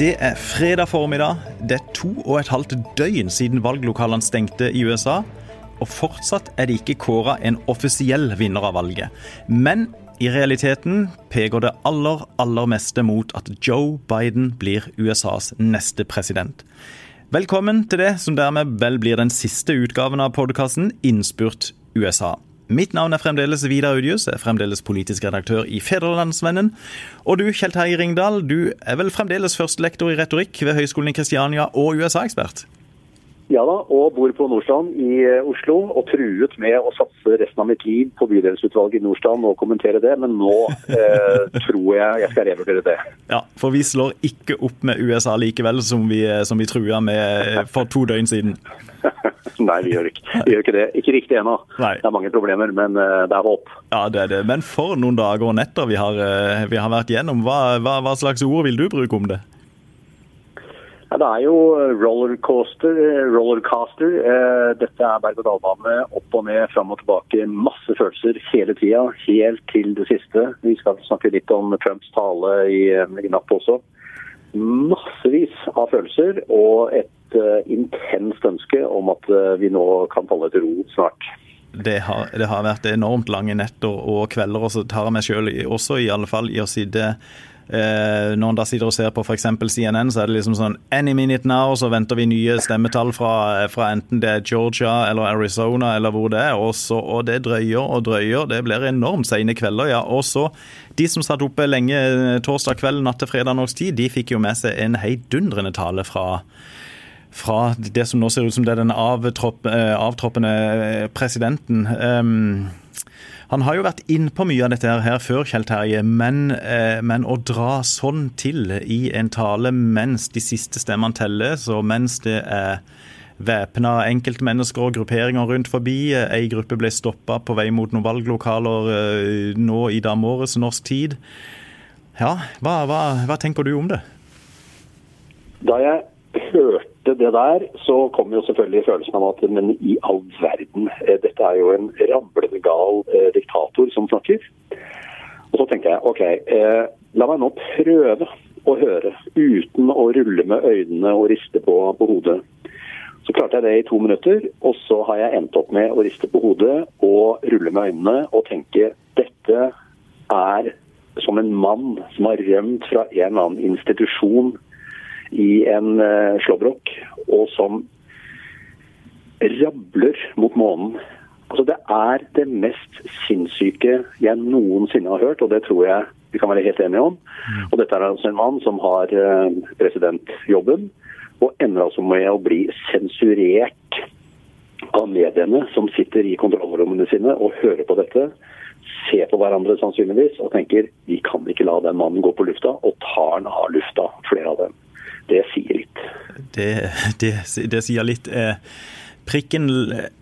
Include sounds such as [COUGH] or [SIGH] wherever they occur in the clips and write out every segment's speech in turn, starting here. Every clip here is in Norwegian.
Det er fredag formiddag. Det er to og et halvt døgn siden valglokalene stengte i USA. Og fortsatt er det ikke kåra en offisiell vinner av valget. Men i realiteten peker det aller, aller meste mot at Joe Biden blir USAs neste president. Velkommen til det som dermed vel blir den siste utgaven av podkasten Innspurt USA. Mitt navn er fremdeles Vidar Udjus, er fremdeles politisk redaktør i Federlandsvennen. Og du, Kjell Terje Ringdal, du er vel fremdeles førstelektor i retorikk ved Høgskolen i Kristiania og USA-ekspert? Ja da, og bor på Nordstrand i eh, Oslo, og truet med å satse resten av mitt liv på bydelsutvalget i Nordstrand og kommentere det, men nå eh, [LAUGHS] tror jeg jeg skal revurdere det. Ja, for vi slår ikke opp med USA likevel, som vi, eh, som vi trua med eh, for to døgn siden. [LAUGHS] Nei, vi gjør ikke, vi gjør ikke det. Ikke riktig ennå. Det er mange problemer, men det er håp. Ja, det er det. Men for noen dager og netter vi har, vi har vært gjennom. Hva, hva, hva, slags ord vil du bruke om det? Ja, det er jo rollercoaster. rollercaster. Uh, dette er berg-og-dal-bane. Opp og ned, fram og tilbake. Masse følelser hele tida. Helt til det siste. Vi skal snakke litt om Trumps tale i, i natt også. Massevis av følelser og et uh, intenst ønske om at uh, vi nå kan falle til ro snart. Det har, det har, vært enormt lange netter og kvelder, og så tar jeg meg sjøl også i alle fall i å sitte eh, Når en da sitter og ser på f.eks. CNN, så er det liksom sånn Any minute now, så venter vi nye stemmetall fra, fra enten det er Georgia eller Arizona eller hvor det er. Også, og det drøyer og drøyer. Det blir enormt sene kvelder, ja. Og så de som satt oppe lenge torsdag kveld natt til fredag norsk tid, de fikk jo med seg en heidundrende tale fra fra det som nå ser ut som det er den eh, avtroppende eh, presidenten. Um, han har jo vært innpå mye av dette her før, Kjell Terje, men, eh, men, å dra sånn til i en tale mens de siste stemmene telles, og mens det er væpna enkeltmennesker og grupperinger rundt forbi. Ei gruppe ble stoppa på vei mot noen valglokaler nå i dag morges norsk tid. Ja, hva, hva, hva tenker du om det? Da jeg hørte det der, så kom jo selvfølgelig følelsen av at men i all verden, eh, dette er jo en ramlende gal eh, diktator som snakker. Og så tenker jeg OK, eh, la meg nå prøve å høre uten å rulle med øynene og riste på, på, hodet. Så klarte jeg det i to minutter, og så har jeg endt opp med å riste på hodet og rulle med øynene og tenke dette er som en mann som har rømt fra en eller annen institusjon i en uh, slåbrok, og som rabler mot månen. Altså, det er det mest sinnssyke jeg noensinne har hørt, og det tror jeg vi kan være helt enige om. Mm. Og dette er altså en mann som har uh, presidentjobben, og ender altså med å bli sensurert av mediene som sitter i kontrollrommene sine og hører på dette. Ser på hverandre sannsynligvis og tenker vi kan ikke la den mannen gå på lufta, og tar han av lufta, flere av dem det sier litt. Det, det, det sier litt. Eh, prikken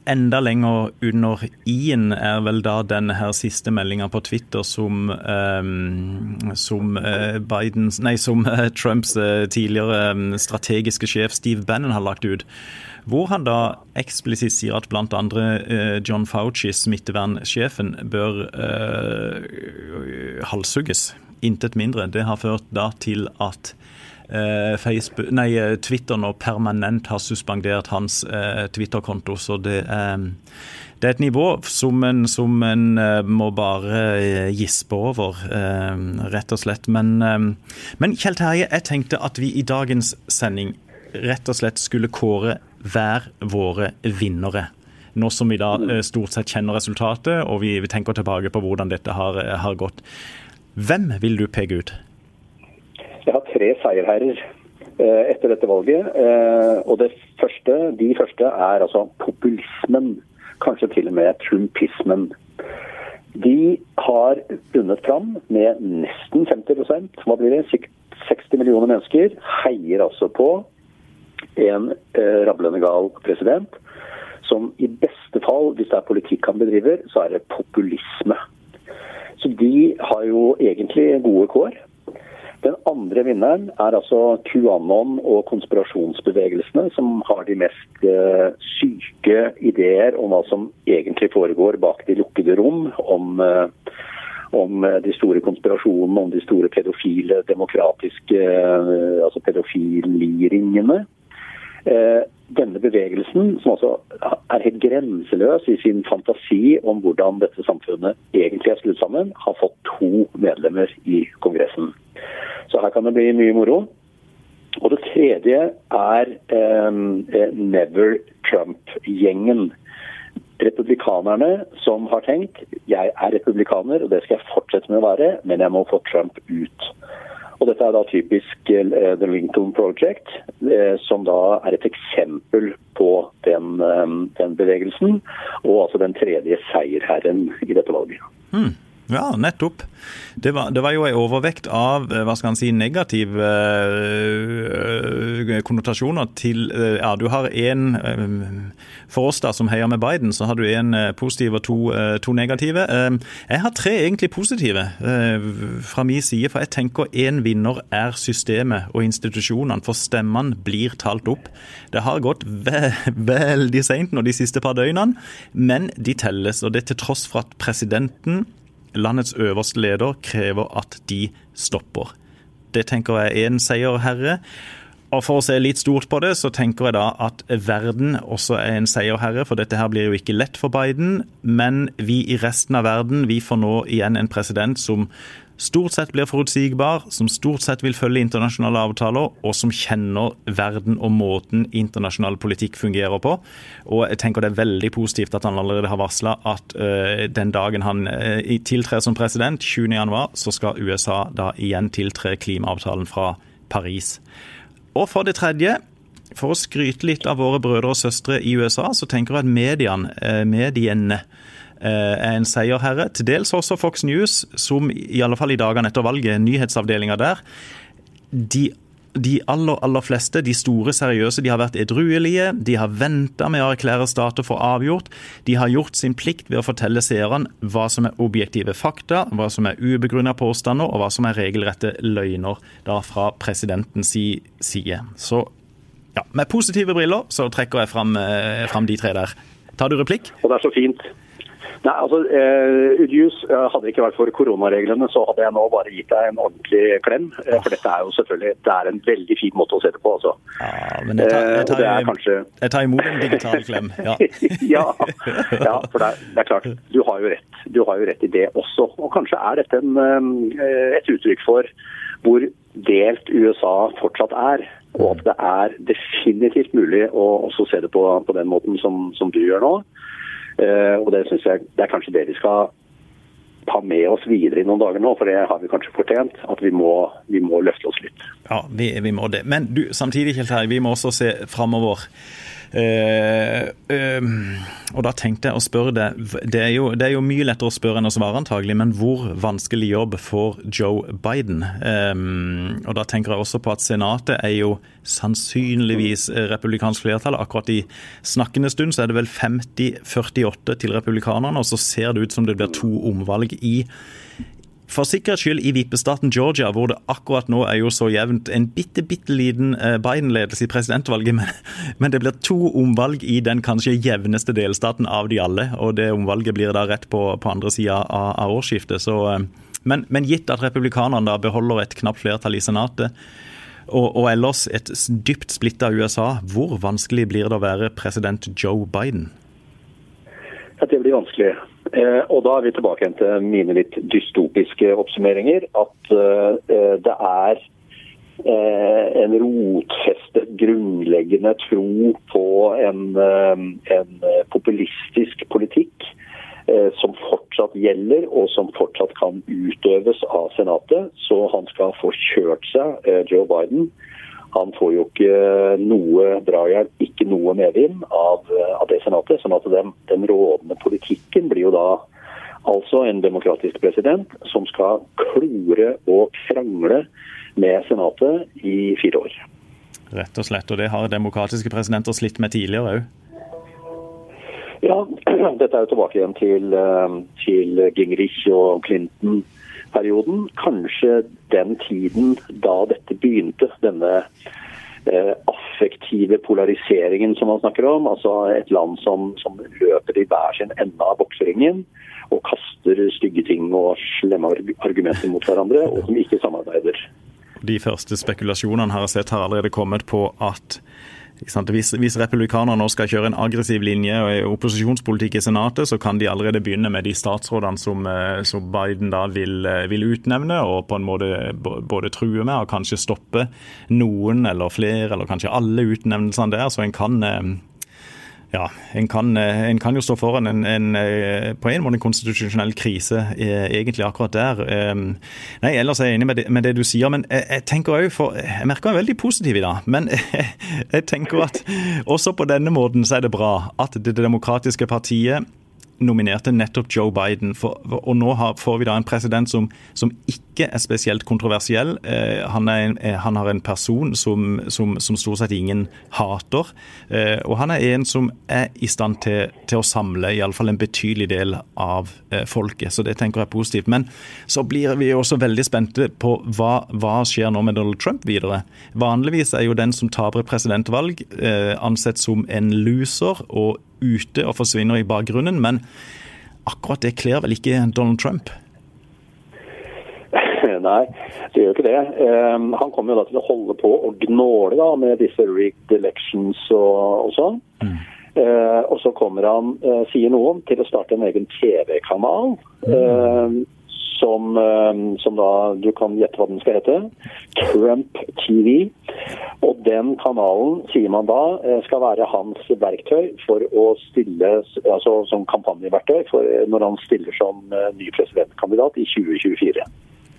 enda lenger under i-en er vel da denne her siste meldinga på Twitter som, um, som, uh, Bidens, nei, som uh, Trumps uh, tidligere um, strategiske sjef Steve Bannon har lagt ut. Hvor han da eksplisitt sier at bl.a. John Fauci, smittevernsjefen, bør halshugges. Intet mindre. Det har ført da til at Eh, Facebook, nei, eh, Twitter nå permanent har suspendert hans eh, Twitter-konto. Så det, det, er et nivå som en, som en må bare gispe over, rett og slett. Men, men Kjell Terje, jeg tenkte at vi i dagens sending rett og slett skulle kåre hver våre vinnere. Nå som vi da stort sett kjenner resultatet, og vi, vi tenker tilbake på hvordan dette har, har gått. Hvem vil du peke ut? Jeg har tre seierherrer eh, etter dette valget. Eh, og det første, de første er altså populismen. Kanskje til og med trumpismen. De har vunnet fram med nesten 50% Hva blir det? 60 millioner mennesker heier altså på en eh, rablende gal president som i beste fall, hvis det er politikk han bedriver, så er det populisme. Så de har jo egentlig gode kår. Den andre vinneren er altså QAnon og konspirasjonsbevegelsene, som har de mest uh, syke ideer om hva som egentlig foregår bak de lukkede rom. Om, uh, om de store konspirasjonene, om de store pedofile, demokratiske altså pedofiliringene. Denne bevegelsen, som altså er helt grenseløs i sin fantasi om hvordan dette samfunnet egentlig er skrudd sammen, har fått to medlemmer i Kongressen. Så her kan det bli mye moro. Og det tredje er eh, Never Trump-gjengen. Republikanerne som har tenkt jeg er republikaner, og det skal jeg fortsette med å være, men jeg må få Trump ut. Og Dette er da typisk uh, The Lincoln Project, uh, som da er et eksempel på den, um, den, bevegelsen. Og altså den tredje seierherren i dette valget. Hmm. Ja, nettopp. Det var, det var, jo en overvekt av eh, hva skal han si, negative øh, konnotasjoner til øh, Ja, du har én For oss da som heier med Biden, så har du én positiv og to, to negative. Jeg har tre egentlig positive fra min side, for jeg tenker én vinner er systemet og institusjonene. For stemmene blir talt opp. Det har gått ve veldig seint nå de siste par døgnene, men de telles. Og det til tross for at presidenten landets øverste leder krever at de stopper. Det tenker jeg er en seierherre. Og For å se litt stort på det, så tenker jeg da at verden også er en seierherre. For dette her blir jo ikke lett for Biden, men vi i resten av verden vi får nå igjen en president som stort sett blir forutsigbar, som stort sett vil følge internasjonale avtaler, og som kjenner verden og måten internasjonal politikk fungerer på. Og jeg tenker Det er veldig positivt at han allerede har varsla at uh, den dagen han uh, tiltrer som president, 20.1, så skal USA da igjen tiltre klimaavtalen fra Paris. Og for det tredje, for å skryte litt av våre brødre og søstre i USA, så tenker jeg at mediene, uh, mediene Eh, er en seierherre. Til dels også Fox News, som i alle fall i dagene etter valget, nyhetsavdelinga der, de de aller aller fleste, de store seriøse, de har vært edruelige. De har venta med å erklære stater for avgjort. De har gjort sin plikt ved å fortelle seerne hva som er objektive fakta, hva som er ubegrunna påstander, og hva som er regelrette løgner da fra presidentens side. Så ja, med positive briller så trekker jeg fram, eh, fram de tre der. Tar du replikk? Og det er så fint. Nei, altså, eh, Udius, eh, Hadde det ikke vært for koronareglene, så hadde jeg nå bare gitt deg en ordentlig klem. Oh. for dette er jo selvfølgelig det er en veldig fin måte å se det på. altså. Ja, men jeg tar, jeg tar, jeg, kanskje... jeg tar imot en digital klem. Ja, [LAUGHS] ja, ja, for det er, det er, klart. Du har jo rett. Du har jo rett i det også. Og kanskje er dette en, et uttrykk for hvor delt USA fortsatt er. Og at det er definitivt mulig å også se det på, på den måten som, som du gjør nå. Eh, og det synes jeg det er kanskje det vi skal ta med oss videre i noen dager nå, for det har vi kanskje fortjent. At vi må, vi må løfte oss litt. Ja, vi, vi må det. Men du, samtidig, Kjell Terje, vi må også se framover. Uh, uh, og da tenkte jeg å spørre det. det er, jo, det er, jo, mye lettere å spørre enn å svare, antagelig, men hvor vanskelig jobb får Joe Biden? Um, og da tenker jeg også på at Senatet er jo sannsynligvis republikansk flertall. Akkurat i snakkende stund så er det vel 50-48 til republikanerne, og så ser det ut som det blir to omvalg i for sikkerhets skyld i vippestaten Georgia, hvor det akkurat nå er jo så jevnt en bitte, bitte liten eh, Biden-ledelse i presidentvalget, [LAUGHS] men, men, det blir to omvalg i den kanskje jevneste delstaten av de alle. Og det omvalget blir da rett på, på andre sida av, av, årsskiftet. Så, eh, men, men, gitt at republikanerne da beholder et knapt flertall i Senatet, og, og ellers et dypt splitta USA, hvor vanskelig blir det å være president Joe Biden? Ja, det blir vanskelig. Eh, og da er vi tilbake igjen til mine litt dystopiske oppsummeringer. At eh, det er eh, en rotfestet, grunnleggende tro på en, en populistisk politikk som fortsatt gjelder, og som fortsatt kan utøves av Senatet. Så han skal få kjørt seg, Joe Biden, han får jo ikke noe drahjelp, ikke noe medvind av, av, det senatet. sånn at den, den rådende politikken blir jo da altså en demokratisk president som skal klore og krangle med senatet i fire år. Rett og slett, og det har demokratiske presidenter slitt med tidligere òg? Ja, [CLEARS THROAT] dette er jo tilbake igjen til, eh, til Gingrich og Clinton perioden. Kanskje den tiden da dette begynte, denne eh, affektive polariseringen som man snakker om. Altså et land som, som løper i hver sin ende av bokseringen og kaster stygge ting og slemme argumenter mot hverandre, og som ikke samarbeider. De første spekulasjonene har sett har allerede kommet på at hvis, hvis republikanerne nå skal kjøre en aggressiv linje og opposisjonspolitikk i Senatet, så kan de allerede begynne med de statsrådene som, eh, som Biden da vil, eh, vil, utnevne, og på en måte både true med og kanskje stoppe noen eller flere, eller kanskje alle utnevnelsene der. Så en kan eh, ja, en kan, eh, en kan, jo stå foran en, en, eh, på en måte en konstitusjonell krise, eh, egentlig akkurat der. Ehm, nei, Ellers er jeg enig med det, med det du sier, men jeg, jeg tenker også for, jeg merker meg veldig positiv i dag. Men [LAUGHS] jeg tenker at også på denne måten så er det bra at Det demokratiske partiet nominerte nettopp Joe Biden. For, og nå har, får vi da en president som, som ikke er spesielt kontroversiell. Eh, han, en, eh, han, har en person som, som, som, stort sett ingen hater. Eh, og han er en som er i stand til, til å samle iallfall en betydelig del av eh, folket. Så det tenker jeg er positivt. Men så blir vi også veldig spente på hva, hva skjer nå med Donald Trump videre. Vanligvis er jo den som taper presidentvalg eh, ansett som en loser. og ute og forsvinner i bakgrunnen. Men akkurat det kler vel ikke Donald Trump? [LAUGHS] Nei, det gjør ikke det. Um, han kommer jo da til å holde på å gnåle da, med disse rigged elections og, og sånn. Mm. Uh, og så kommer han, uh, sier noen, til å starte en egen TV-kanal. Mm. Uh, som, ehm, som, da du kan gjette hva den skal hete. Trump TV. Og den kanalen, sier man da, eh, skal være hans verktøy for å stille altså som kampanjeverktøy for når han stiller som eh, ny presidentkandidat i 2024.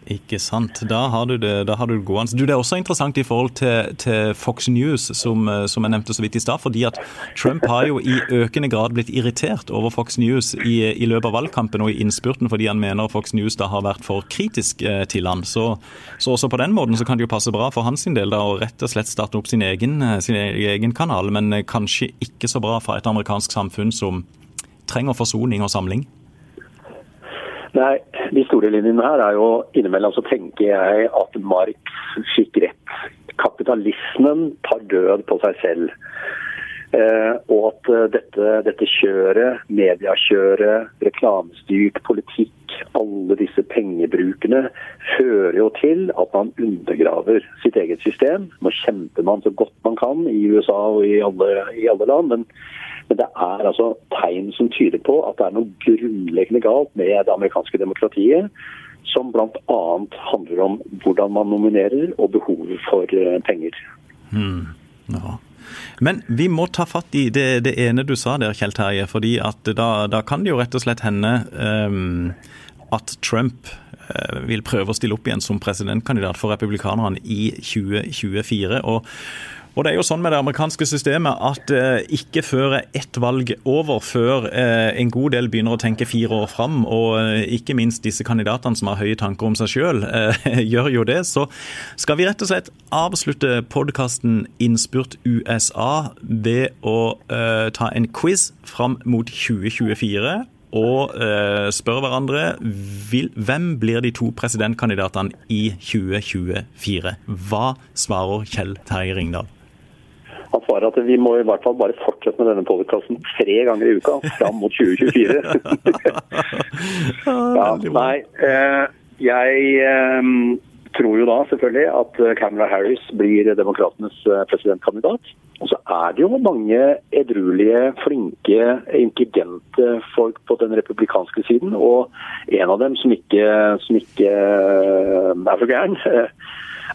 Ikke sant. Da har du det, da har du det gående. Du, det er også interessant i forhold til, til Fox News, som, eh, som, jeg nevnte så vidt i stad. Fordi at Trump har jo i økende grad blitt irritert over Fox News i, i, løpet av valgkampen og i innspurten, fordi han mener Fox News da har vært for kritisk eh, til han. Så, så, også på den måten så kan det jo passe bra for hans del da, å rett og slett starte opp sin egen, eh, sin egen kanal, men kanskje ikke så bra for et amerikansk samfunn som trenger forsoning og samling. Nei, de store linjene her er jo innimellom så tenker jeg at Marx fikk rett. Kapitalismen tar død på seg selv. Eh, og at eh, dette, dette kjøret, mediekjøret, reklamestyrt politikk, alle disse pengebrukene, fører jo til at man undergraver sitt eget system. Nå kjemper man så godt man kan i USA og i alle, i alle land. men men det er altså tegn som tyder på at det er noe grunnleggende galt med det amerikanske demokratiet. Som bl.a. handler om hvordan man nominerer og behovet for eh, penger. Hmm. Ja. Men vi må ta fatt i det, det ene du sa der, Kjell Terje. fordi at da, da, kan det jo rett og slett hende um, at Trump uh, vil prøve å stille opp igjen som presidentkandidat for republikanerne i 2024. og og det er jo sånn med det amerikanske systemet at eh, ikke før ett valg over, før eh, en god del begynner å tenke fire år fram, og eh, ikke minst disse kandidatene som har høye tanker om seg sjøl, eh, [LAUGHS] gjør jo det. Så skal vi rett og slett avslutte podkasten Innspurt USA ved å eh, ta en quiz fram mot 2024 og uh, spør hverandre hvem blir de to presidentkandidatene i 2024. Hva svarer Kjell Terje Ringdal? Han svarer at vi må i hvert fall bare fortsette med denne podkasten tre ganger i uka fram mot 2024. [LAUGHS] ja, nei, eh, jeg eh, tror jo da selvfølgelig at Camera Harris blir demokratenes eh, presidentkandidat. Og så er det jo mange edruelige, flinke, intelligente folk på den republikanske siden. Og en av dem som ikke, som ikke er så gæren,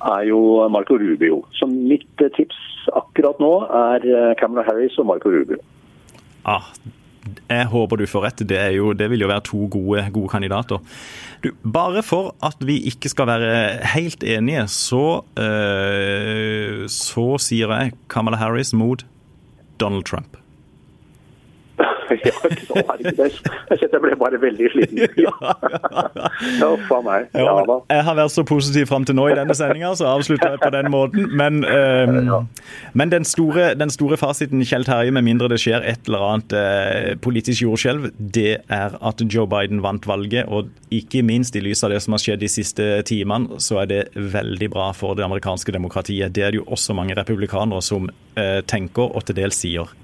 er jo Marco Rubio. Så mitt tips akkurat nå er eh, Camera Harris og Marco Rubio. Ah, jeg håper du får rett. Det, jo, det vil jo være to gode, gode kandidater. Du, bare for at vi ikke skal være helt enige, så, øh, så sier jeg Kamala Harris mot Donald Trump. [LAUGHS] ja, [LAUGHS] ikke. Jeg kjente jeg ble bare veldig sliten. [LAUGHS] Ja, ja faen meg. Ja, da. Jeg har vært så positiv fram til nå i denne sendinga, så avslutter jeg på den måten. Men, um, men den, store, den, store, fasiten, Kjell Terje, med mindre det skjer et eller annet uh, politisk jordskjelv, det er at Joe Biden vant valget. Og ikke minst i lys av det som har skjedd de siste timene, så er det veldig bra for det amerikanske demokratiet. Det er det jo også mange republikanere som uh, tenker og til dels sier.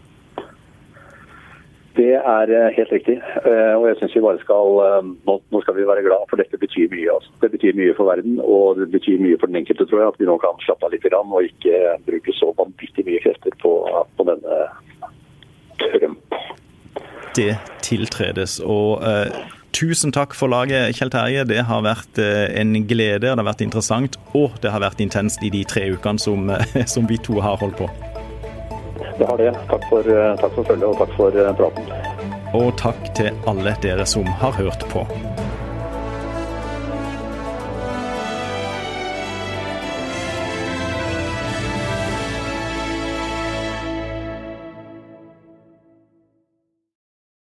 Det er eh, helt riktig. Eh, og jeg synes vi bare skal eh, nå, skal vi være glad, for dette betyr mye. Altså. Det betyr mye for verden, og det betyr mye for den enkelte, tror jeg. At vi nå kan slappe av litt og ikke bruke så vanvittig mye krefter på, på denne Trump. Det tiltredes. Og uh, tusen takk for laget, Kjell Terje. Det har vært uh, en glede, det har vært interessant, og det har vært intenst i de tre ukene som, uh, [LAUGHS] som vi to har holdt på. Det har det. Takk for, eh, takk for følget og takk for eh, praten. Og takk til alle dere som har hørt på.